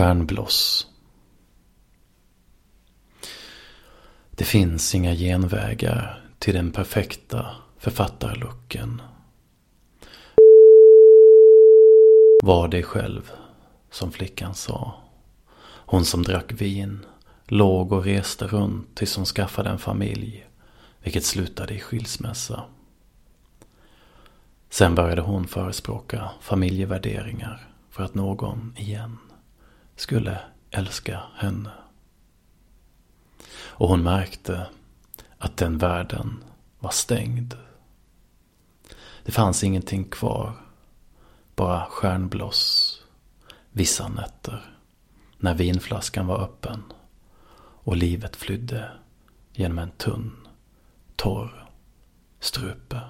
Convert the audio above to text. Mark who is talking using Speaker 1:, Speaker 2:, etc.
Speaker 1: Stjärnbloss. Det finns inga genvägar till den perfekta författarlucken. Var dig själv, som flickan sa. Hon som drack vin, låg och reste runt tills hon skaffade en familj, vilket slutade i skilsmässa. Sen började hon förespråka familjevärderingar för att någon igen skulle älska henne. Och hon märkte att den världen var stängd. Det fanns ingenting kvar. Bara stjärnbloss vissa nätter. När vinflaskan var öppen. Och livet flydde genom en tunn, torr strupe.